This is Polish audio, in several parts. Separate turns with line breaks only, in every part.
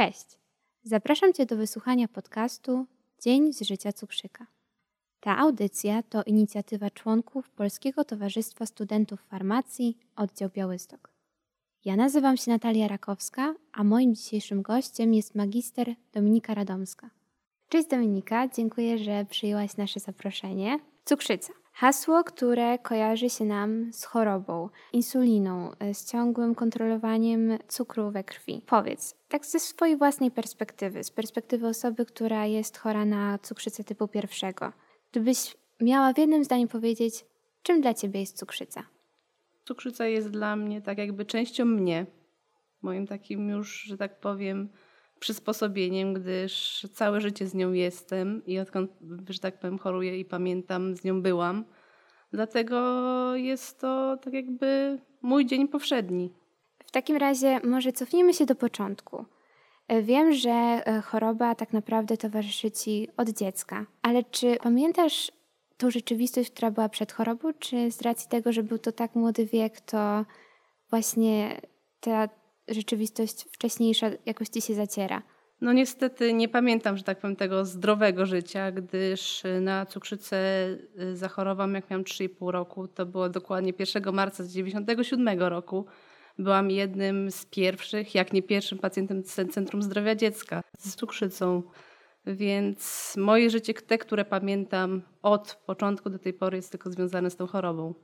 Cześć! Zapraszam Cię do wysłuchania podcastu Dzień z życia cukrzyka. Ta audycja to inicjatywa członków Polskiego Towarzystwa Studentów Farmacji, oddział Białystok. Ja nazywam się Natalia Rakowska, a moim dzisiejszym gościem jest magister Dominika Radomska. Cześć Dominika, dziękuję, że przyjęłaś nasze zaproszenie. Cukrzyca. Hasło, które kojarzy się nam z chorobą, insuliną, e, z ciągłym kontrolowaniem cukru we krwi. Powiedz, tak ze swojej własnej perspektywy, z perspektywy osoby, która jest chora na cukrzycę typu pierwszego, gdybyś miała w jednym zdaniu powiedzieć, czym dla ciebie jest cukrzyca?
Cukrzyca jest dla mnie tak jakby częścią mnie, moim takim już, że tak powiem, przysposobieniem, gdyż całe życie z nią jestem i odkąd, że tak powiem, choruję i pamiętam, z nią byłam. Dlatego jest to tak jakby mój dzień powszedni.
W takim razie może cofnijmy się do początku. Wiem, że e, choroba tak naprawdę towarzyszy Ci od dziecka, ale czy pamiętasz tą rzeczywistość, która była przed chorobą, czy z racji tego, że był to tak młody wiek, to właśnie ta rzeczywistość wcześniejsza jakoś Ci się zaciera?
No niestety nie pamiętam, że tak powiem, tego zdrowego życia, gdyż na cukrzycę y, zachorowałam jak miałam 3,5 roku. To było dokładnie 1 marca 1997 roku. Byłam jednym z pierwszych, jak nie pierwszym pacjentem Centrum Zdrowia Dziecka z cukrzycą. Więc moje życie, te, które pamiętam od początku do tej pory, jest tylko związane z tą chorobą.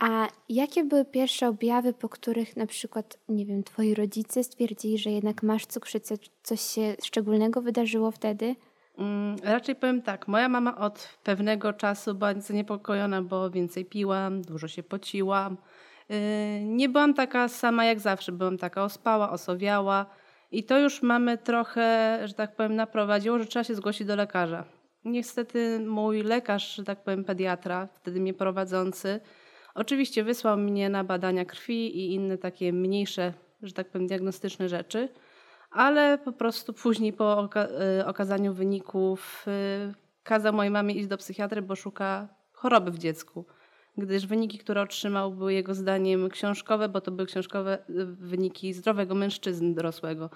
A jakie były pierwsze objawy, po których na przykład, nie wiem, twoi rodzice stwierdzili, że jednak masz cukrzycę? Coś się szczególnego wydarzyło wtedy?
Mm, raczej powiem tak. Moja mama od pewnego czasu była zaniepokojona, bo więcej piłam, dużo się pociłam. Yy, nie byłam taka sama jak zawsze. Byłam taka ospała, osowiała. I to już mamy trochę, że tak powiem, naprowadziło, że trzeba się zgłosić do lekarza. Niestety mój lekarz, że tak powiem, pediatra, wtedy mnie prowadzący, Oczywiście wysłał mnie na badania krwi i inne takie mniejsze, że tak powiem, diagnostyczne rzeczy, ale po prostu później po oka y, okazaniu wyników y, kazał mojej mamie iść do psychiatry, bo szuka choroby w dziecku. Gdyż wyniki, które otrzymał, były jego zdaniem książkowe, bo to były książkowe y, wyniki zdrowego mężczyzny dorosłego.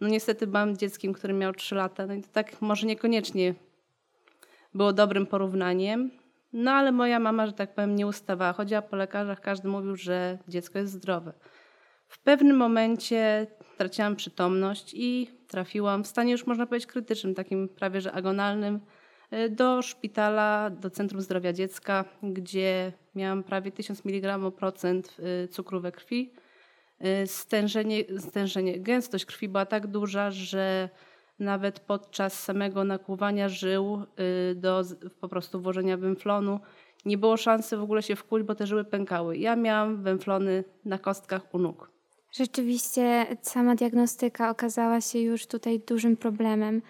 No niestety byłam dzieckiem, który miał 3 lata, no i to tak może niekoniecznie było dobrym porównaniem. No ale moja mama, że tak powiem, nie ustawała. Chodziła po lekarzach, każdy mówił, że dziecko jest zdrowe. W pewnym momencie traciłam przytomność i trafiłam w stanie już można powiedzieć krytycznym, takim prawie że agonalnym, y, do szpitala, do Centrum Zdrowia Dziecka, gdzie miałam prawie 1000 mg procent y, cukru we krwi. Y, stężenie, stężenie, gęstość krwi była tak duża, że nawet podczas samego nakłuwania żył y, do po prostu włożenia węflonu nie było szansy w ogóle się wkuć, bo te żyły pękały. Ja miałam węflony na kostkach u nóg.
Rzeczywiście sama diagnostyka okazała się już tutaj dużym problemem.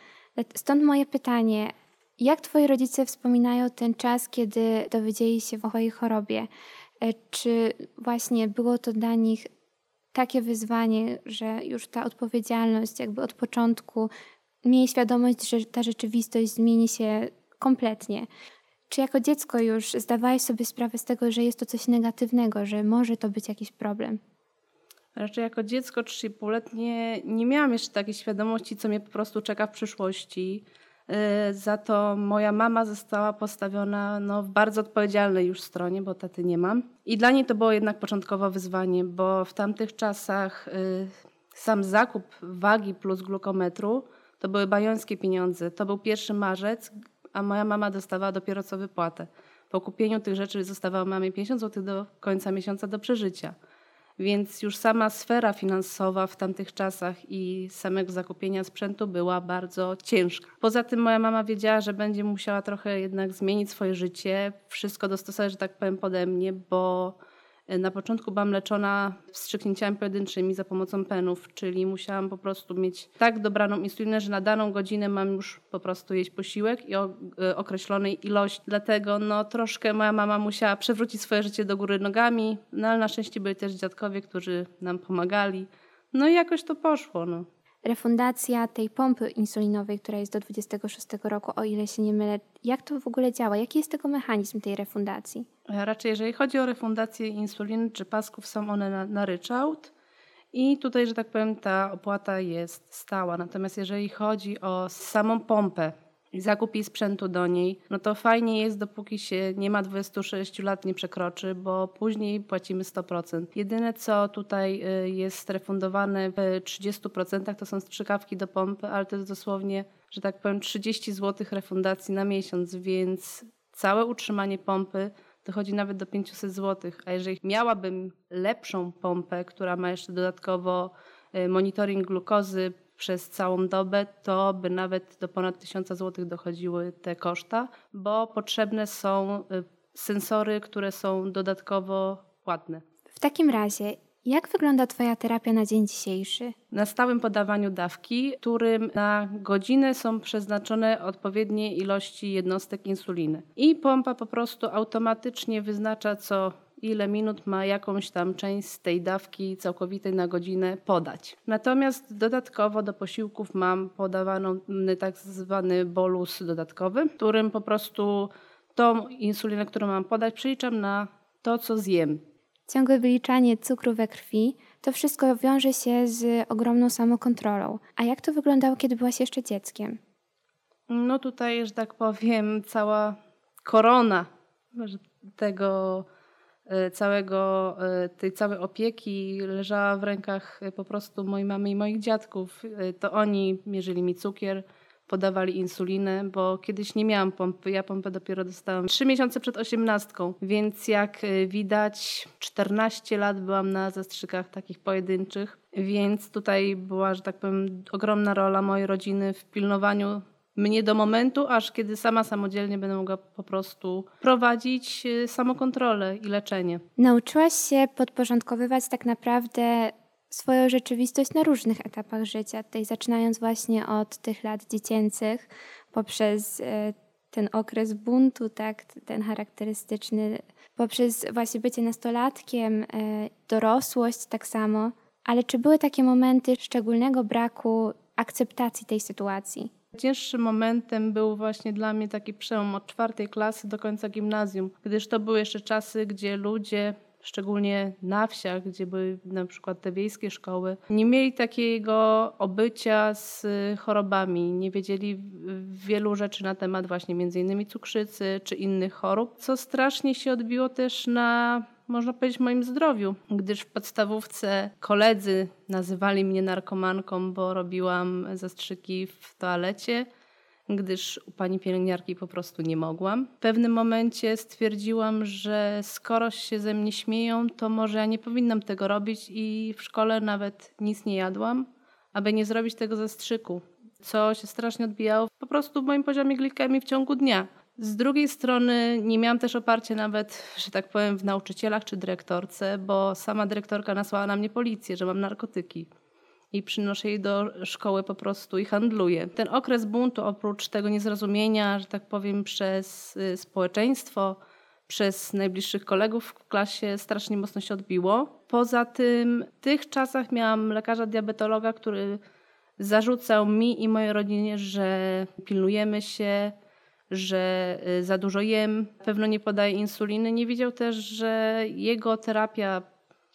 Stąd moje pytanie. Jak twoi rodzice wspominają ten czas, kiedy dowiedzieli się o twojej chorobie? E, czy właśnie było to dla nich takie wyzwanie, że już ta odpowiedzialność jakby od początku mieli świadomość, że ta rzeczywistość zmieni się kompletnie. Czy jako dziecko już zdawałeś sobie sprawę z tego, że jest to coś negatywnego, że może to być jakiś problem?
Raczej jako dziecko 3,5-letnie nie miałam jeszcze takiej świadomości, co mnie po prostu czeka w przyszłości. Y, za to moja mama została postawiona no, w bardzo odpowiedzialnej już stronie, bo taty nie mam. I dla niej to było jednak początkowo wyzwanie, bo w tamtych czasach y, sam zakup wagi plus glukometru to były bajońskie pieniądze. To był pierwszy marzec, a moja mama dostawała dopiero co wypłatę. Po kupieniu tych rzeczy zostawało mamie 50 zł do końca miesiąca do przeżycia. Więc już sama sfera finansowa w tamtych czasach i samego zakupienia sprzętu była bardzo ciężka. Poza tym moja mama wiedziała, że będzie musiała trochę jednak zmienić swoje życie, wszystko dostosować, że tak powiem, pode mnie, bo na początku byłam leczona wstrzyknięciami pojedynczymi za pomocą penów, czyli musiałam po prostu mieć tak dobraną insulinę, że na daną godzinę mam już po prostu jeść posiłek i o e, określonej ilości. Dlatego no, troszkę moja mama musiała przewrócić swoje życie do góry nogami, no ale na szczęście byli też dziadkowie, którzy nam pomagali. No i jakoś to poszło. No
refundacja tej pompy insulinowej, która jest do 26 roku, o ile się nie mylę. Jak to w ogóle działa? Jaki jest tego mechanizm tej refundacji?
Raczej jeżeli chodzi o refundację insuliny czy pasków, są one na, na ryczałt I tutaj, że tak powiem, ta opłata jest stała. Natomiast jeżeli chodzi o samą pompę, i zakup jej sprzętu do niej, no to fajnie jest, dopóki się nie ma 26 lat, nie przekroczy, bo później płacimy 100%. Jedyne, co tutaj y, jest refundowane w 30% to są strzykawki do pompy, ale to jest dosłownie, że tak powiem, 30 zł refundacji na miesiąc, więc całe utrzymanie pompy dochodzi nawet do 500 zł. A jeżeli miałabym lepszą pompę, która ma jeszcze dodatkowo y, monitoring glukozy, przez całą dobę, to by nawet do ponad 1000 zł dochodziły te koszta, bo potrzebne są y, sensory, które są dodatkowo płatne.
W takim razie, jak wygląda Twoja terapia na dzień dzisiejszy?
Na stałym podawaniu dawki, którym na godzinę są przeznaczone odpowiednie ilości jednostek insuliny. I pompa po prostu automatycznie wyznacza, co ile minut ma jakąś tam część z tej dawki całkowitej na godzinę podać. Natomiast dodatkowo do posiłków mam podawany tak zwany bolus dodatkowy, którym po prostu tą insulinę, którą mam podać, przeliczam na to, co zjem.
Ciągłe wyliczanie cukru we krwi to wszystko wiąże się z ogromną samokontrolą. A jak to wyglądało, kiedy byłaś jeszcze dzieckiem?
No tutaj, że tak powiem, cała korona tego całego, e, tej całej opieki leżała w rękach e, po prostu mojej mamy i moich dziadków. To oni mierzyli mi cukier, podawali insulinę, bo kiedyś nie miałam pompy. Ja pompę dopiero dostałam trzy miesiące przed osiemnastką, więc jak widać 14 lat byłam na zastrzykach takich pojedynczych, więc tutaj była, że tak powiem, ogromna rola mojej rodziny w pilnowaniu mnie do momentu, aż kiedy sama samodzielnie będę mogła po prostu prowadzić y, samokontrolę i leczenie.
Nauczyłaś się podporządkowywać tak naprawdę swoją rzeczywistość na różnych etapach życia, tutaj zaczynając właśnie od tych lat dziecięcych, poprzez y, ten okres buntu, tak, ten charakterystyczny, poprzez właśnie bycie nastolatkiem, y, dorosłość tak samo. Ale czy były takie momenty szczególnego braku akceptacji tej sytuacji?
Cięższym momentem był właśnie dla mnie taki przełom od czwartej klasy do końca gimnazjum, gdyż to były jeszcze czasy, gdzie ludzie szczególnie na wsiach, gdzie były na przykład te wiejskie szkoły, nie mieli takiego obycia z chorobami, nie wiedzieli wielu rzeczy na temat właśnie między innymi cukrzycy czy innych chorób, co strasznie się odbiło też na można powiedzieć, moim zdrowiu, gdyż w podstawówce koledzy nazywali mnie narkomanką, bo robiłam zastrzyki w toalecie, gdyż u pani pielęgniarki po prostu nie mogłam. W pewnym momencie stwierdziłam, że skoro się ze mnie śmieją, to może ja nie powinnam tego robić i w szkole nawet nic nie jadłam, aby nie zrobić tego zastrzyku, co się strasznie odbijało po prostu w moim poziomie glikemii w ciągu dnia. Z drugiej strony nie miałam też oparcia nawet, że tak powiem, w nauczycielach czy dyrektorce, bo sama dyrektorka nasłała na mnie policję, że mam narkotyki i przynoszę jej do szkoły po prostu i handluję. Ten okres buntu, oprócz tego niezrozumienia, że tak powiem, przez y, społeczeństwo, przez najbliższych kolegów w klasie strasznie mocno się odbiło. Poza tym w tych czasach miałam lekarza diabetologa, który zarzucał mi i mojej rodzinie, że pilnujemy się, że y, za dużo jem, pewno nie podaje insuliny. Nie widział też, że jego terapia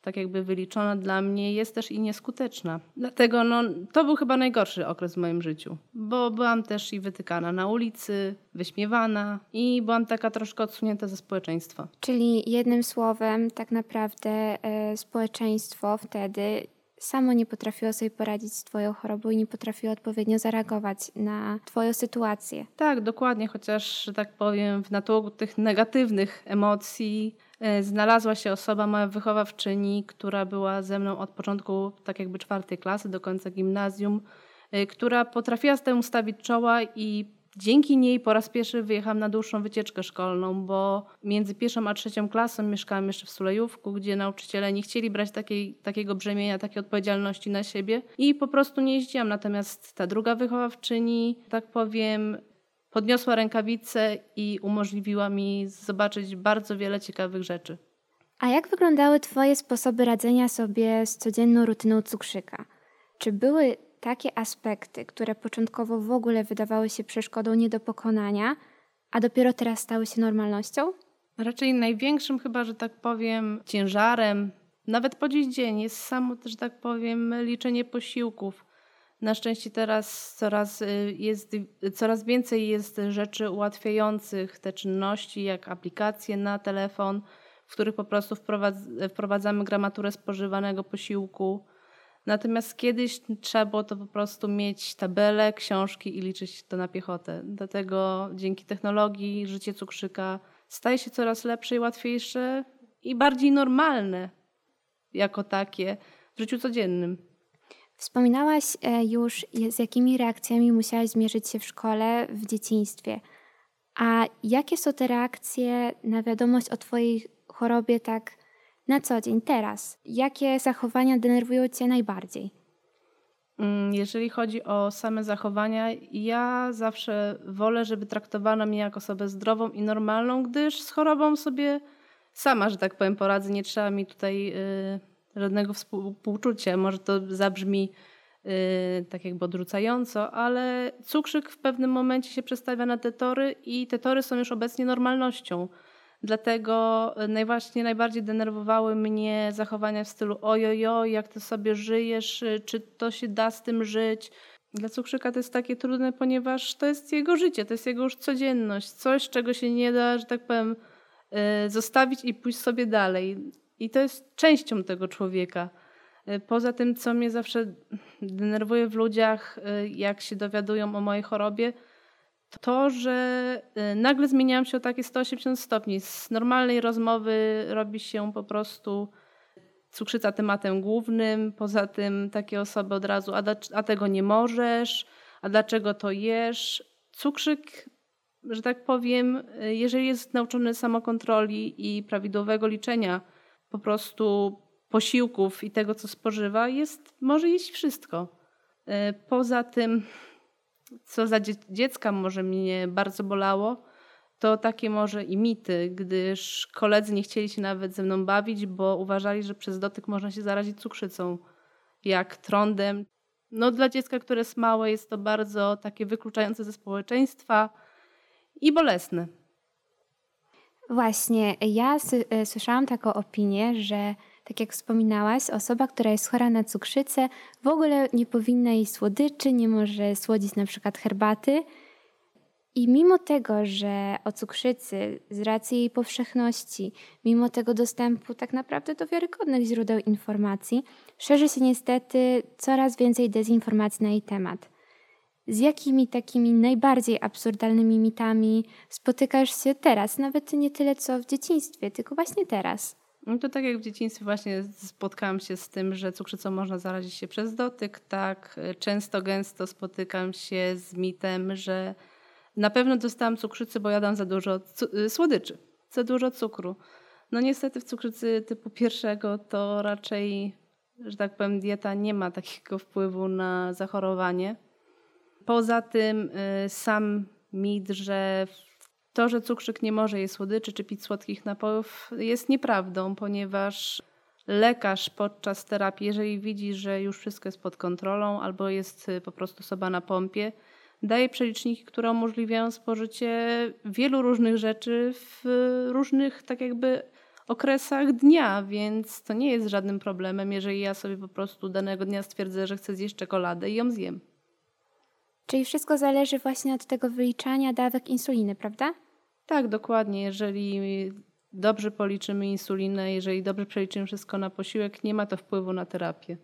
tak jakby wyliczona dla mnie jest też i nieskuteczna. Dlatego no, to był chyba najgorszy okres w moim życiu, bo byłam też i wytykana na ulicy, wyśmiewana i byłam taka troszkę odsunięta ze społeczeństwa.
Czyli jednym słowem tak naprawdę e, społeczeństwo wtedy samo nie potrafiło sobie poradzić z Twoją chorobą i nie potrafiło odpowiednio zareagować na Twoją sytuację.
Tak, dokładnie, chociaż, że tak powiem, w natłoku tych negatywnych emocji e, znalazła się osoba, moja wychowawczyni, która była ze mną od początku, tak jakby czwartej klasy do końca gimnazjum, e, która potrafiła z tym ustawić czoła i Dzięki niej po raz pierwszy wyjechałam na dłuższą wycieczkę szkolną, bo między pierwszą a trzecią klasą mieszkałam jeszcze w Sulejówku, gdzie nauczyciele nie chcieli brać takiej, takiego brzemienia, takiej odpowiedzialności na siebie i po prostu nie jeździłam. Natomiast ta druga wychowawczyni, tak powiem, podniosła rękawice i umożliwiła mi zobaczyć bardzo wiele ciekawych rzeczy.
A jak wyglądały Twoje sposoby radzenia sobie z codzienną rutyną cukrzyka? Czy były takie aspekty, które początkowo w ogóle wydawały się przeszkodą nie do pokonania, a dopiero teraz stały się normalnością?
Raczej największym chyba, że tak powiem, ciężarem Nawet po dziś dzień jest samo, że tak powiem, liczenie posiłków. Na szczęście teraz coraz, y, jest, coraz więcej jest rzeczy ułatwiających te czynności, jak aplikacje na telefon, w których po prostu wprowadzamy gramaturę spożywanego posiłku. Natomiast kiedyś trzeba było to po prostu mieć tabelę, książki i liczyć to na piechotę. Dlatego dzięki technologii życie cukrzyka staje się coraz lepsze i łatwiejsze i bardziej normalne jako takie w życiu codziennym.
Wspominałaś e, już, z jakimi reakcjami musiałaś zmierzyć się w szkole w dzieciństwie. A jakie są te reakcje na wiadomość o Twojej chorobie tak na co dzień, teraz? Jakie zachowania denerwują Cię najbardziej?
Mm, jeżeli chodzi o same zachowania, ja zawsze wolę, żeby traktowano mnie jako osobę zdrową i normalną, gdyż z chorobą sobie sama, że tak powiem, poradzę. Nie trzeba mi tutaj y, żadnego współczucia. Może to zabrzmi y, tak jakby odrzucająco, ale cukrzyk w pewnym momencie się przestawia na te tory i te tory są już obecnie normalnością. Dlatego najważniej, najbardziej denerwowały mnie zachowania w stylu ojojo, jak ty sobie żyjesz, czy to się da z tym żyć. Dla cukrzyka to jest takie trudne, ponieważ to jest jego życie, to jest jego już codzienność, coś, czego się nie da, że tak powiem, y, zostawić i pójść sobie dalej. I to jest częścią tego człowieka. Poza tym, co mnie zawsze denerwuje w ludziach, jak się dowiadują o mojej chorobie, to, że y, nagle zmieniałam się o takie 180 stopni. Z normalnej rozmowy robi się po prostu cukrzyca tematem głównym. Poza tym takie osoby od razu, a, a tego nie możesz, a dlaczego to jesz? Cukrzyk, że tak powiem, jeżeli jest nauczony samokontroli i prawidłowego liczenia po prostu posiłków i tego, co spożywa, jest, może jeść wszystko. Y, poza tym co za dziecka może mnie bardzo bolało, to takie może i mity, gdyż koledzy nie chcieli się nawet ze mną bawić, bo uważali, że przez dotyk można się zarazić cukrzycą, jak trądem. No dla dziecka, które jest małe, jest to bardzo takie wykluczające ze społeczeństwa i bolesne.
Właśnie, ja e, słyszałam taką opinię, że tak jak wspominałaś, osoba, która jest chora na cukrzycę, w ogóle nie powinna jeść słodyczy, nie może słodzić na przykład herbaty. I mimo tego, że o cukrzycy, z racji jej powszechności, mimo tego dostępu tak naprawdę do wiarygodnych źródeł informacji, szerzy się niestety coraz więcej dezinformacji na jej temat. Z jakimi takimi najbardziej absurdalnymi mitami spotykasz się teraz, nawet nie tyle co w dzieciństwie, tylko właśnie teraz?
No to tak jak w dzieciństwie właśnie spotkałam się z tym, że cukrzycą można zarazić się przez dotyk, tak często, gęsto spotykam się z mitem, że na pewno dostałam cukrzycy, bo jadam za dużo y, słodyczy, za dużo cukru. No niestety w cukrzycy typu pierwszego to raczej, że tak powiem, dieta nie ma takiego wpływu na zachorowanie. Poza tym y, sam mit, że to, że cukrzyk nie może jeść słodyczy czy pić słodkich napojów jest nieprawdą, ponieważ lekarz podczas terapii, jeżeli widzi, że już wszystko jest pod kontrolą albo jest y, po prostu osoba na pompie, daje przeliczniki, które umożliwiają spożycie wielu różnych rzeczy w różnych tak jakby okresach dnia, więc to nie jest żadnym problemem, jeżeli ja sobie po prostu danego dnia stwierdzę, że chcę zjeść czekoladę i ją zjem.
Czyli wszystko zależy właśnie od tego wyliczania dawek insuliny, prawda?
Tak, dokładnie. Jeżeli dobrze policzymy insulinę, jeżeli dobrze przeliczymy wszystko na posiłek, nie ma to wpływu na terapię.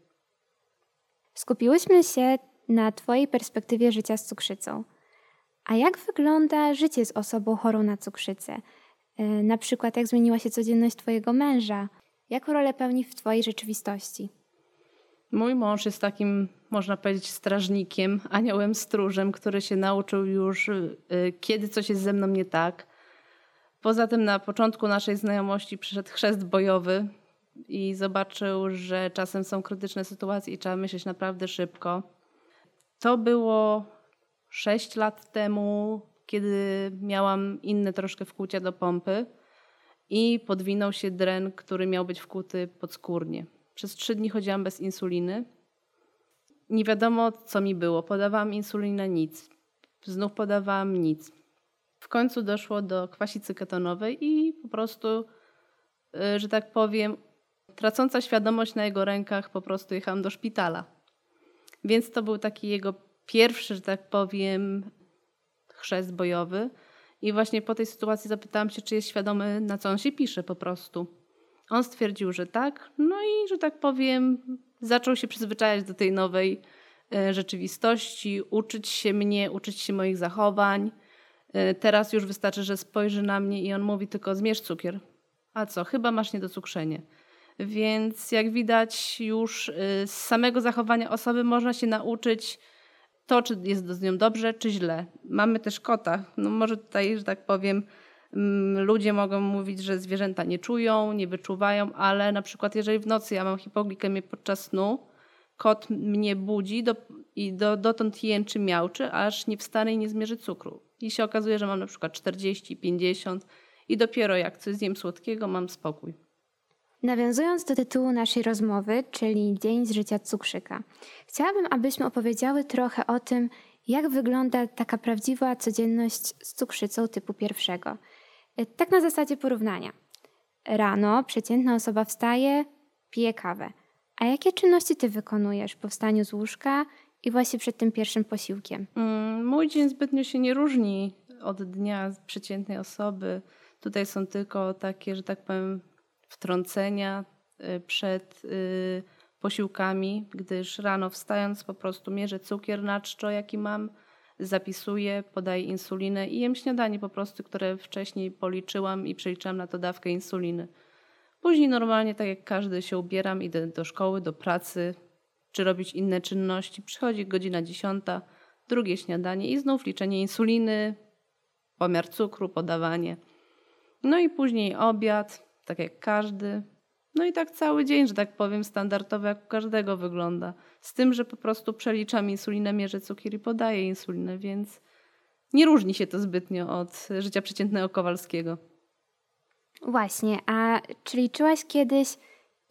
Skupiłyśmy się na Twojej perspektywie życia z cukrzycą. A jak wygląda życie z osobą chorą na cukrzycę? E, na przykład, jak zmieniła się codzienność Twojego męża? Jaką rolę pełni w Twojej rzeczywistości?
Mój mąż jest takim, można powiedzieć, strażnikiem, aniołem stróżem, który się nauczył już, y, kiedy coś jest ze mną nie tak. Poza tym na początku naszej znajomości przyszedł chrzest bojowy i zobaczył, że czasem są krytyczne sytuacje i trzeba myśleć naprawdę szybko. To było 6 lat temu, kiedy miałam inne troszkę wkłucia do pompy i podwinął się dren, który miał być wkuty podskórnie. Przez trzy dni chodziłam bez insuliny. Nie wiadomo, co mi było. Podawałam insulinę, nic. Znów podawałam nic. W końcu doszło do kwasicy ketonowej i po prostu, y, że tak powiem, tracąca świadomość na jego rękach po prostu jechałam do szpitala. Więc to był taki jego pierwszy, że tak powiem, chrzest bojowy. I właśnie po tej sytuacji zapytałam się, czy jest świadomy, na co on się pisze po prostu. On stwierdził, że tak. No i, że tak powiem, zaczął się przyzwyczajać do tej nowej e, rzeczywistości, uczyć się mnie, uczyć się moich zachowań. E, teraz już wystarczy, że spojrzy na mnie i on mówi tylko zmierz cukier. A co, chyba masz niedocukrzenie. Więc jak widać już e, z samego zachowania osoby można się nauczyć to, czy jest z nią dobrze, czy źle. Mamy też kota. No może tutaj, że tak powiem, mm, ludzie mogą mówić, że zwierzęta nie czują, nie wyczuwają, ale na przykład jeżeli w nocy ja mam hipoglikemię podczas snu, kot mnie budzi do, i do, dotąd jęczy, miałczy, aż nie wstanę i nie zmierzy cukru. I się okazuje, że mam na przykład 40, 50 i dopiero jak coś zjem słodkiego, mam spokój.
Nawiązując do tytułu naszej rozmowy, czyli Dzień z życia cukrzyka, chciałabym, abyśmy opowiedziały trochę o tym, jak wygląda taka prawdziwa codzienność z cukrzycą typu pierwszego. Tak na zasadzie porównania. Rano przeciętna osoba wstaje, pije kawę. A jakie czynności ty wykonujesz po wstaniu z łóżka i właśnie przed tym pierwszym posiłkiem?
Mm, mój dzień zbytnio się nie różni od dnia przeciętnej osoby. Tutaj są tylko takie, że tak powiem, wtrącenia y, przed y, posiłkami, gdyż rano wstając po prostu mierzę cukier na czczo, jaki mam, zapisuję, podaję insulinę i jem śniadanie po prostu, które wcześniej policzyłam i przeliczyłam na to dawkę insuliny. Później normalnie, tak jak każdy, się ubieram, idę do szkoły, do pracy, czy robić inne czynności. Przychodzi godzina dziesiąta, drugie śniadanie i znów liczenie insuliny, pomiar cukru, podawanie. No i później obiad, tak jak każdy. No i tak cały dzień, że tak powiem, standardowo jak u każdego wygląda. Z tym, że po prostu przeliczam insulinę, mierzę cukier i podaję insulinę, więc nie różni się to zbytnio od życia przeciętnego Kowalskiego.
Właśnie, a czy liczyłaś kiedyś,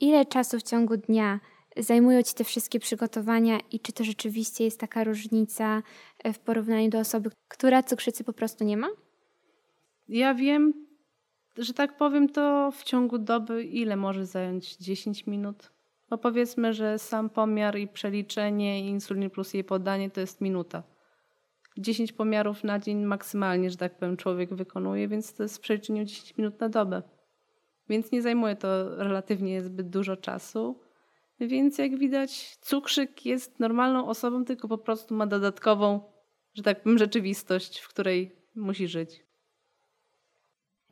ile czasu w ciągu dnia zajmują Ci te wszystkie przygotowania i czy to rzeczywiście jest taka różnica e, w porównaniu do osoby, która cukrzycy po prostu nie ma?
Ja wiem, że tak powiem, to w ciągu doby ile może zająć? 10 minut? No powiedzmy, że sam pomiar i przeliczenie insuliny plus jej podanie to jest minuta. 10 pomiarów na dzień maksymalnie, że tak powiem, człowiek wykonuje, więc to jest w przeliczeniu 10 minut na dobę. Więc nie zajmuje to relatywnie zbyt dużo czasu. Więc jak widać, cukrzyk jest normalną osobą, tylko po prostu ma dodatkową, że tak powiem, rzeczywistość, w której musi żyć.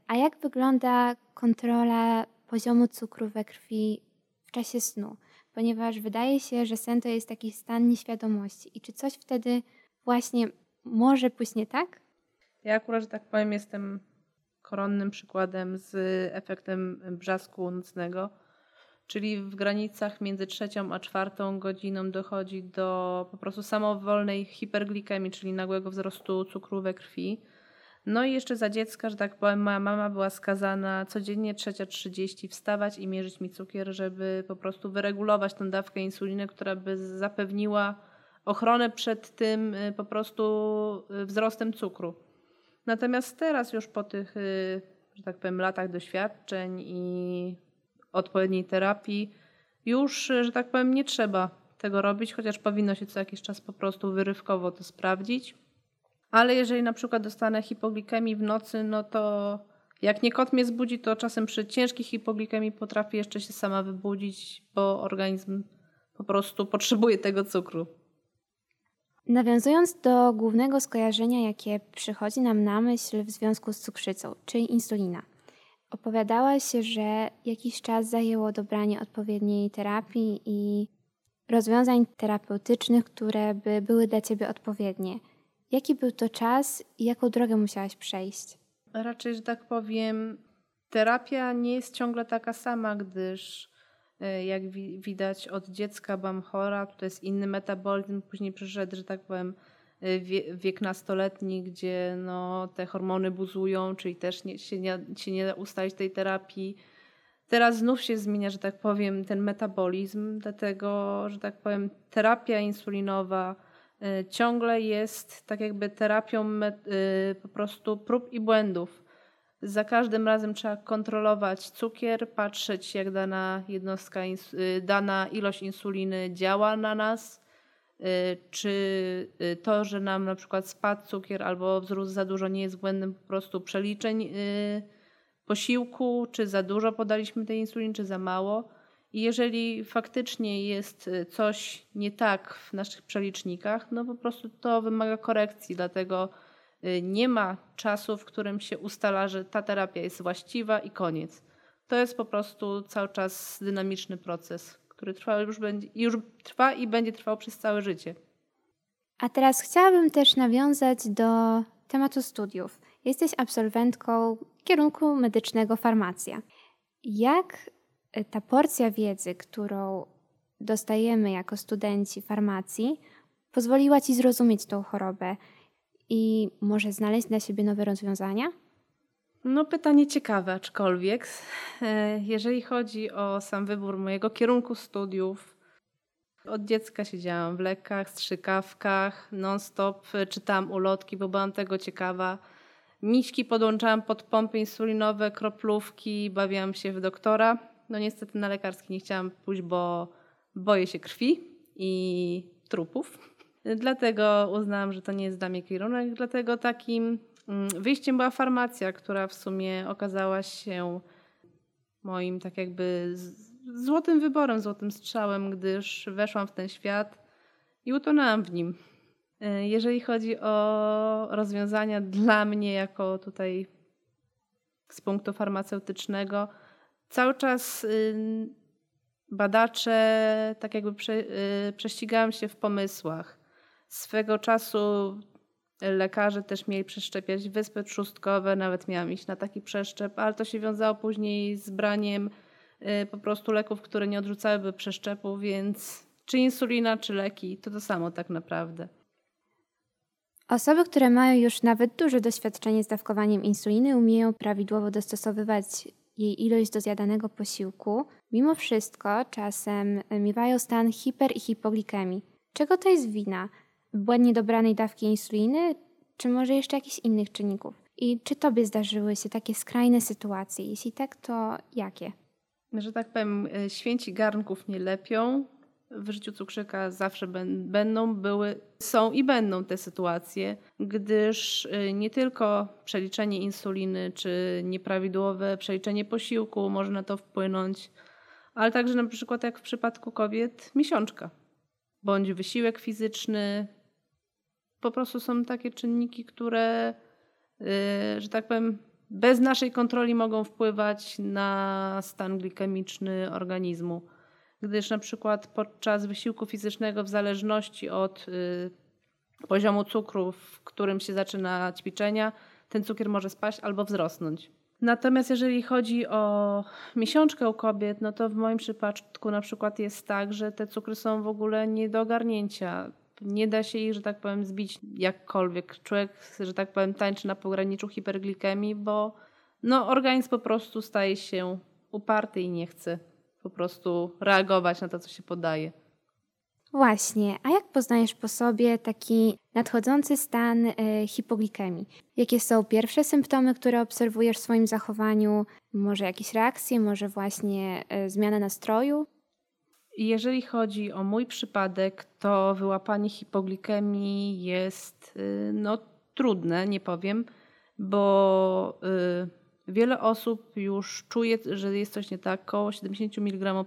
A jak wygląda kontrola poziomu cukru we krwi w czasie snu? Ponieważ wydaje się, że sen to jest taki stan nieświadomości. I czy coś wtedy właśnie może pójść nie tak?
Ja akurat, że tak powiem, jestem koronnym przykładem z efektem brzasku nocnego, czyli w granicach między trzecią a czwartą godziną dochodzi do po prostu samowolnej hiperglikemii, czyli nagłego wzrostu cukru we krwi. No i jeszcze za dziecka, że tak powiem, moja mama była skazana codziennie 3.30 wstawać i mierzyć mi cukier, żeby po prostu wyregulować tą dawkę insuliny, która by zapewniła ochronę przed tym y, po prostu y, wzrostem cukru. Natomiast teraz już po tych, y, że tak powiem, latach doświadczeń i odpowiedniej terapii, już, że tak powiem, nie trzeba tego robić, chociaż powinno się co jakiś czas po prostu wyrywkowo to sprawdzić. Ale jeżeli na przykład dostanę hipoglikemii w nocy, no to jak nie kot mnie zbudzi, to czasem przy ciężkiej hipoglikemii potrafi jeszcze się sama wybudzić, bo organizm po prostu potrzebuje tego cukru.
Nawiązując do głównego skojarzenia, jakie przychodzi nam na myśl w związku z cukrzycą, czyli insulina. Opowiadałaś że jakiś czas zajęło dobranie odpowiedniej terapii i rozwiązań terapeutycznych, które by były dla Ciebie odpowiednie. Jaki był to czas i jaką drogę musiałaś przejść?
Raczej, że tak powiem, terapia nie jest ciągle taka sama, gdyż e, jak widać od dziecka byłam chora, to jest inny metabolizm, później przyszedł, że tak powiem, wiek nastoletni, gdzie no, te hormony buzują, czyli też nie, się, nie, się nie da ustalić tej terapii. Teraz znów się zmienia, że tak powiem, ten metabolizm, dlatego, że tak powiem, terapia insulinowa, Y, ciągle jest tak jakby terapią y, po prostu prób i błędów. Za każdym razem trzeba kontrolować cukier, patrzeć jak dana jednostka, y, dana ilość insuliny działa na nas, y, czy y, to, że nam na przykład spadł cukier albo wzrósł za dużo nie jest błędem po prostu przeliczeń posiłku, czy za dużo podaliśmy tej insuliny, czy za mało. I jeżeli faktycznie jest coś nie tak w naszych przelicznikach, no po prostu to wymaga korekcji, dlatego Y, nie ma czasu, w którym się ustala, że ta terapia jest właściwa i koniec. To jest po prostu cały czas dynamiczny proces, który trwa już, będzie, już trwa i będzie trwał przez całe życie.
A teraz chciałabym też nawiązać do tematu studiów. Jesteś absolwentką kierunku medycznego farmacja. Jak y, ta porcja wiedzy, którą dostajemy jako studenci farmacji, pozwoliła ci zrozumieć tą chorobę? i może znaleźć dla siebie nowe rozwiązania?
No, pytanie ciekawe, aczkolwiek. E, jeżeli chodzi o sam wybór mojego kierunku studiów, od dziecka siedziałam w lekach, strzykawkach, non-stop czytałam ulotki, bo byłam tego ciekawa. Miśki podłączałam pod pompy insulinowe, kroplówki, bawiłam się w doktora. No niestety na lekarski nie chciałam pójść, bo boję się krwi i trupów. Dlatego uznałam, że to nie jest dla mnie kierunek. Dlatego takim wyjściem była farmacja, która w sumie okazała się moim tak jakby złotym wyborem, złotym strzałem, gdyż weszłam w ten świat i utonęłam w nim. E, jeżeli chodzi o rozwiązania dla mnie, jako tutaj z punktu farmaceutycznego, cały czas y, badacze tak jakby prze, y, prześcigałam się w pomysłach. Swego czasu lekarze też mieli przeszczepiać wyspy trzustkowe, nawet miałam iść na taki przeszczep, ale to się wiązało później z braniem y, po prostu leków, które nie odrzucałyby przeszczepu, więc czy insulina, czy leki, to to samo tak naprawdę.
Osoby, które mają już nawet duże doświadczenie z dawkowaniem insuliny, umieją prawidłowo dostosowywać jej ilość do zjadanego posiłku. Mimo wszystko czasem miewają stan hiper i hipoglikemii. Czego to jest wina? Błędnie dobranej dawki insuliny, czy może jeszcze jakichś innych czynników? I czy tobie zdarzyły się takie skrajne sytuacje? Jeśli tak, to jakie?
Że tak powiem, e, święci garnków nie lepią. W życiu cukrzyka zawsze będą, były, są i będą te sytuacje, gdyż e, nie tylko przeliczenie insuliny czy nieprawidłowe przeliczenie posiłku może na to wpłynąć, ale także na przykład jak w przypadku kobiet miesiączka bądź wysiłek fizyczny, po prostu są takie czynniki, które, y, że tak powiem, bez naszej kontroli mogą wpływać na stan glikemiczny organizmu. Gdyż na przykład podczas wysiłku fizycznego, w zależności od y, poziomu cukru, w którym się zaczyna ćwiczenia, ten cukier może spaść albo wzrosnąć. Natomiast jeżeli chodzi o miesiączkę u kobiet, no to w moim przypadku na przykład jest tak, że te cukry są w ogóle nie do ogarnięcia nie da się ich, że tak powiem, zbić jakkolwiek. Człowiek, że tak powiem, tańczy na pograniczu hiperglikemii, bo no, organizm po prostu staje się uparty i nie chce po prostu reagować na to, co się podaje.
Właśnie, a jak poznajesz po sobie taki nadchodzący stan y, hipoglikemii? Jakie są pierwsze symptomy, które obserwujesz w swoim zachowaniu? Może jakieś reakcje, może właśnie y, zmiana nastroju?
Jeżeli chodzi o mój przypadek, to wyłapanie hipoglikemii jest y, no, trudne, nie powiem, bo y, wiele osób już czuje, że jest coś nie tak, około 70 mg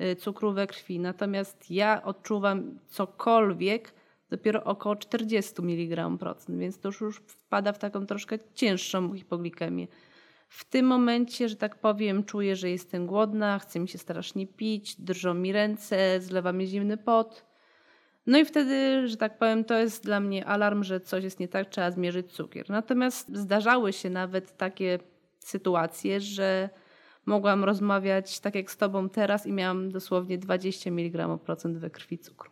y, cukru we krwi. Natomiast ja odczuwam cokolwiek dopiero około 40 mg więc to już wpada w taką troszkę cięższą hipoglikemię. W tym momencie, że tak powiem, czuję, że jestem głodna, chce mi się strasznie pić, drżą mi ręce, zlewa mi zimny pot. No i wtedy, że tak powiem, to jest dla mnie alarm, że coś jest nie tak, trzeba zmierzyć cukier. Natomiast zdarzały się nawet takie sytuacje, że mogłam rozmawiać tak jak z tobą teraz i miałam dosłownie 20 mg we krwi cukru.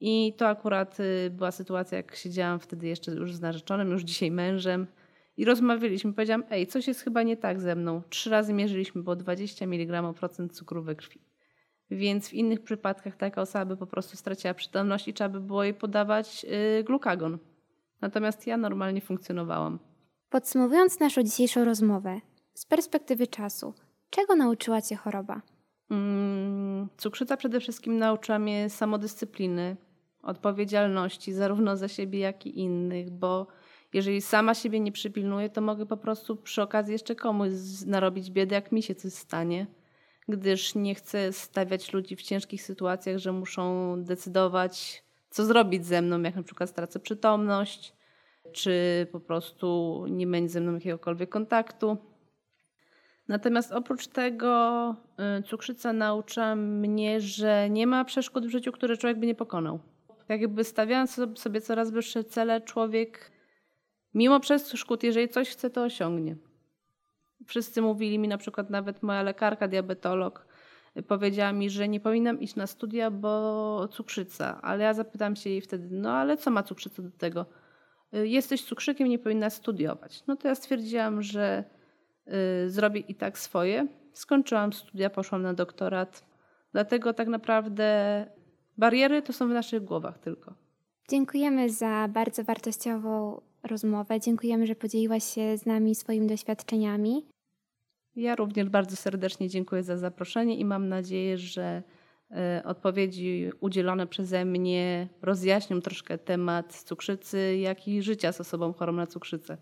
I to akurat y, była sytuacja, jak siedziałam wtedy jeszcze już z narzeczonym, już dzisiaj mężem. I rozmawialiśmy. Powiedziałam, ej, coś jest chyba nie tak ze mną. Trzy razy mierzyliśmy, było 20 mg procent cukru we krwi. Więc w innych przypadkach taka osoba by po prostu straciła przytomność i trzeba by było jej podawać yy, glukagon. Natomiast ja normalnie funkcjonowałam.
Podsumowując naszą dzisiejszą rozmowę, z perspektywy czasu, czego nauczyła Cię choroba?
Mm, cukrzyca przede wszystkim nauczyła mnie samodyscypliny, odpowiedzialności zarówno za siebie, jak i innych, bo jeżeli sama siebie nie przypilnuję, to mogę po prostu przy okazji jeszcze komuś narobić biedę, jak mi się coś stanie, gdyż nie chcę stawiać ludzi w ciężkich sytuacjach, że muszą decydować, co zrobić ze mną, jak na przykład stracę przytomność, czy po prostu nie będzie ze mną jakiegokolwiek kontaktu. Natomiast oprócz tego y, cukrzyca naucza mnie, że nie ma przeszkód w życiu, które człowiek by nie pokonał. Tak jakby stawiając sobie coraz wyższe cele, człowiek mimo przeszkód, jeżeli coś chce, to osiągnie. Wszyscy mówili mi, na przykład nawet moja lekarka, diabetolog, powiedziała mi, że nie powinnam iść na studia, bo cukrzyca. Ale ja zapytam się jej wtedy, no ale co ma cukrzyca do tego? Jesteś cukrzykiem, nie powinnaś studiować. No to ja stwierdziłam, że y, zrobię i tak swoje. Skończyłam studia, poszłam na doktorat. Dlatego tak naprawdę bariery to są w naszych głowach tylko.
Dziękujemy za bardzo wartościową rozmowę. Dziękujemy, że podzieliłaś się z nami swoimi doświadczeniami.
Ja również bardzo serdecznie dziękuję za zaproszenie i mam nadzieję, że e, odpowiedzi udzielone przeze mnie rozjaśnią troszkę temat cukrzycy, jak i życia z osobą chorą na cukrzycę.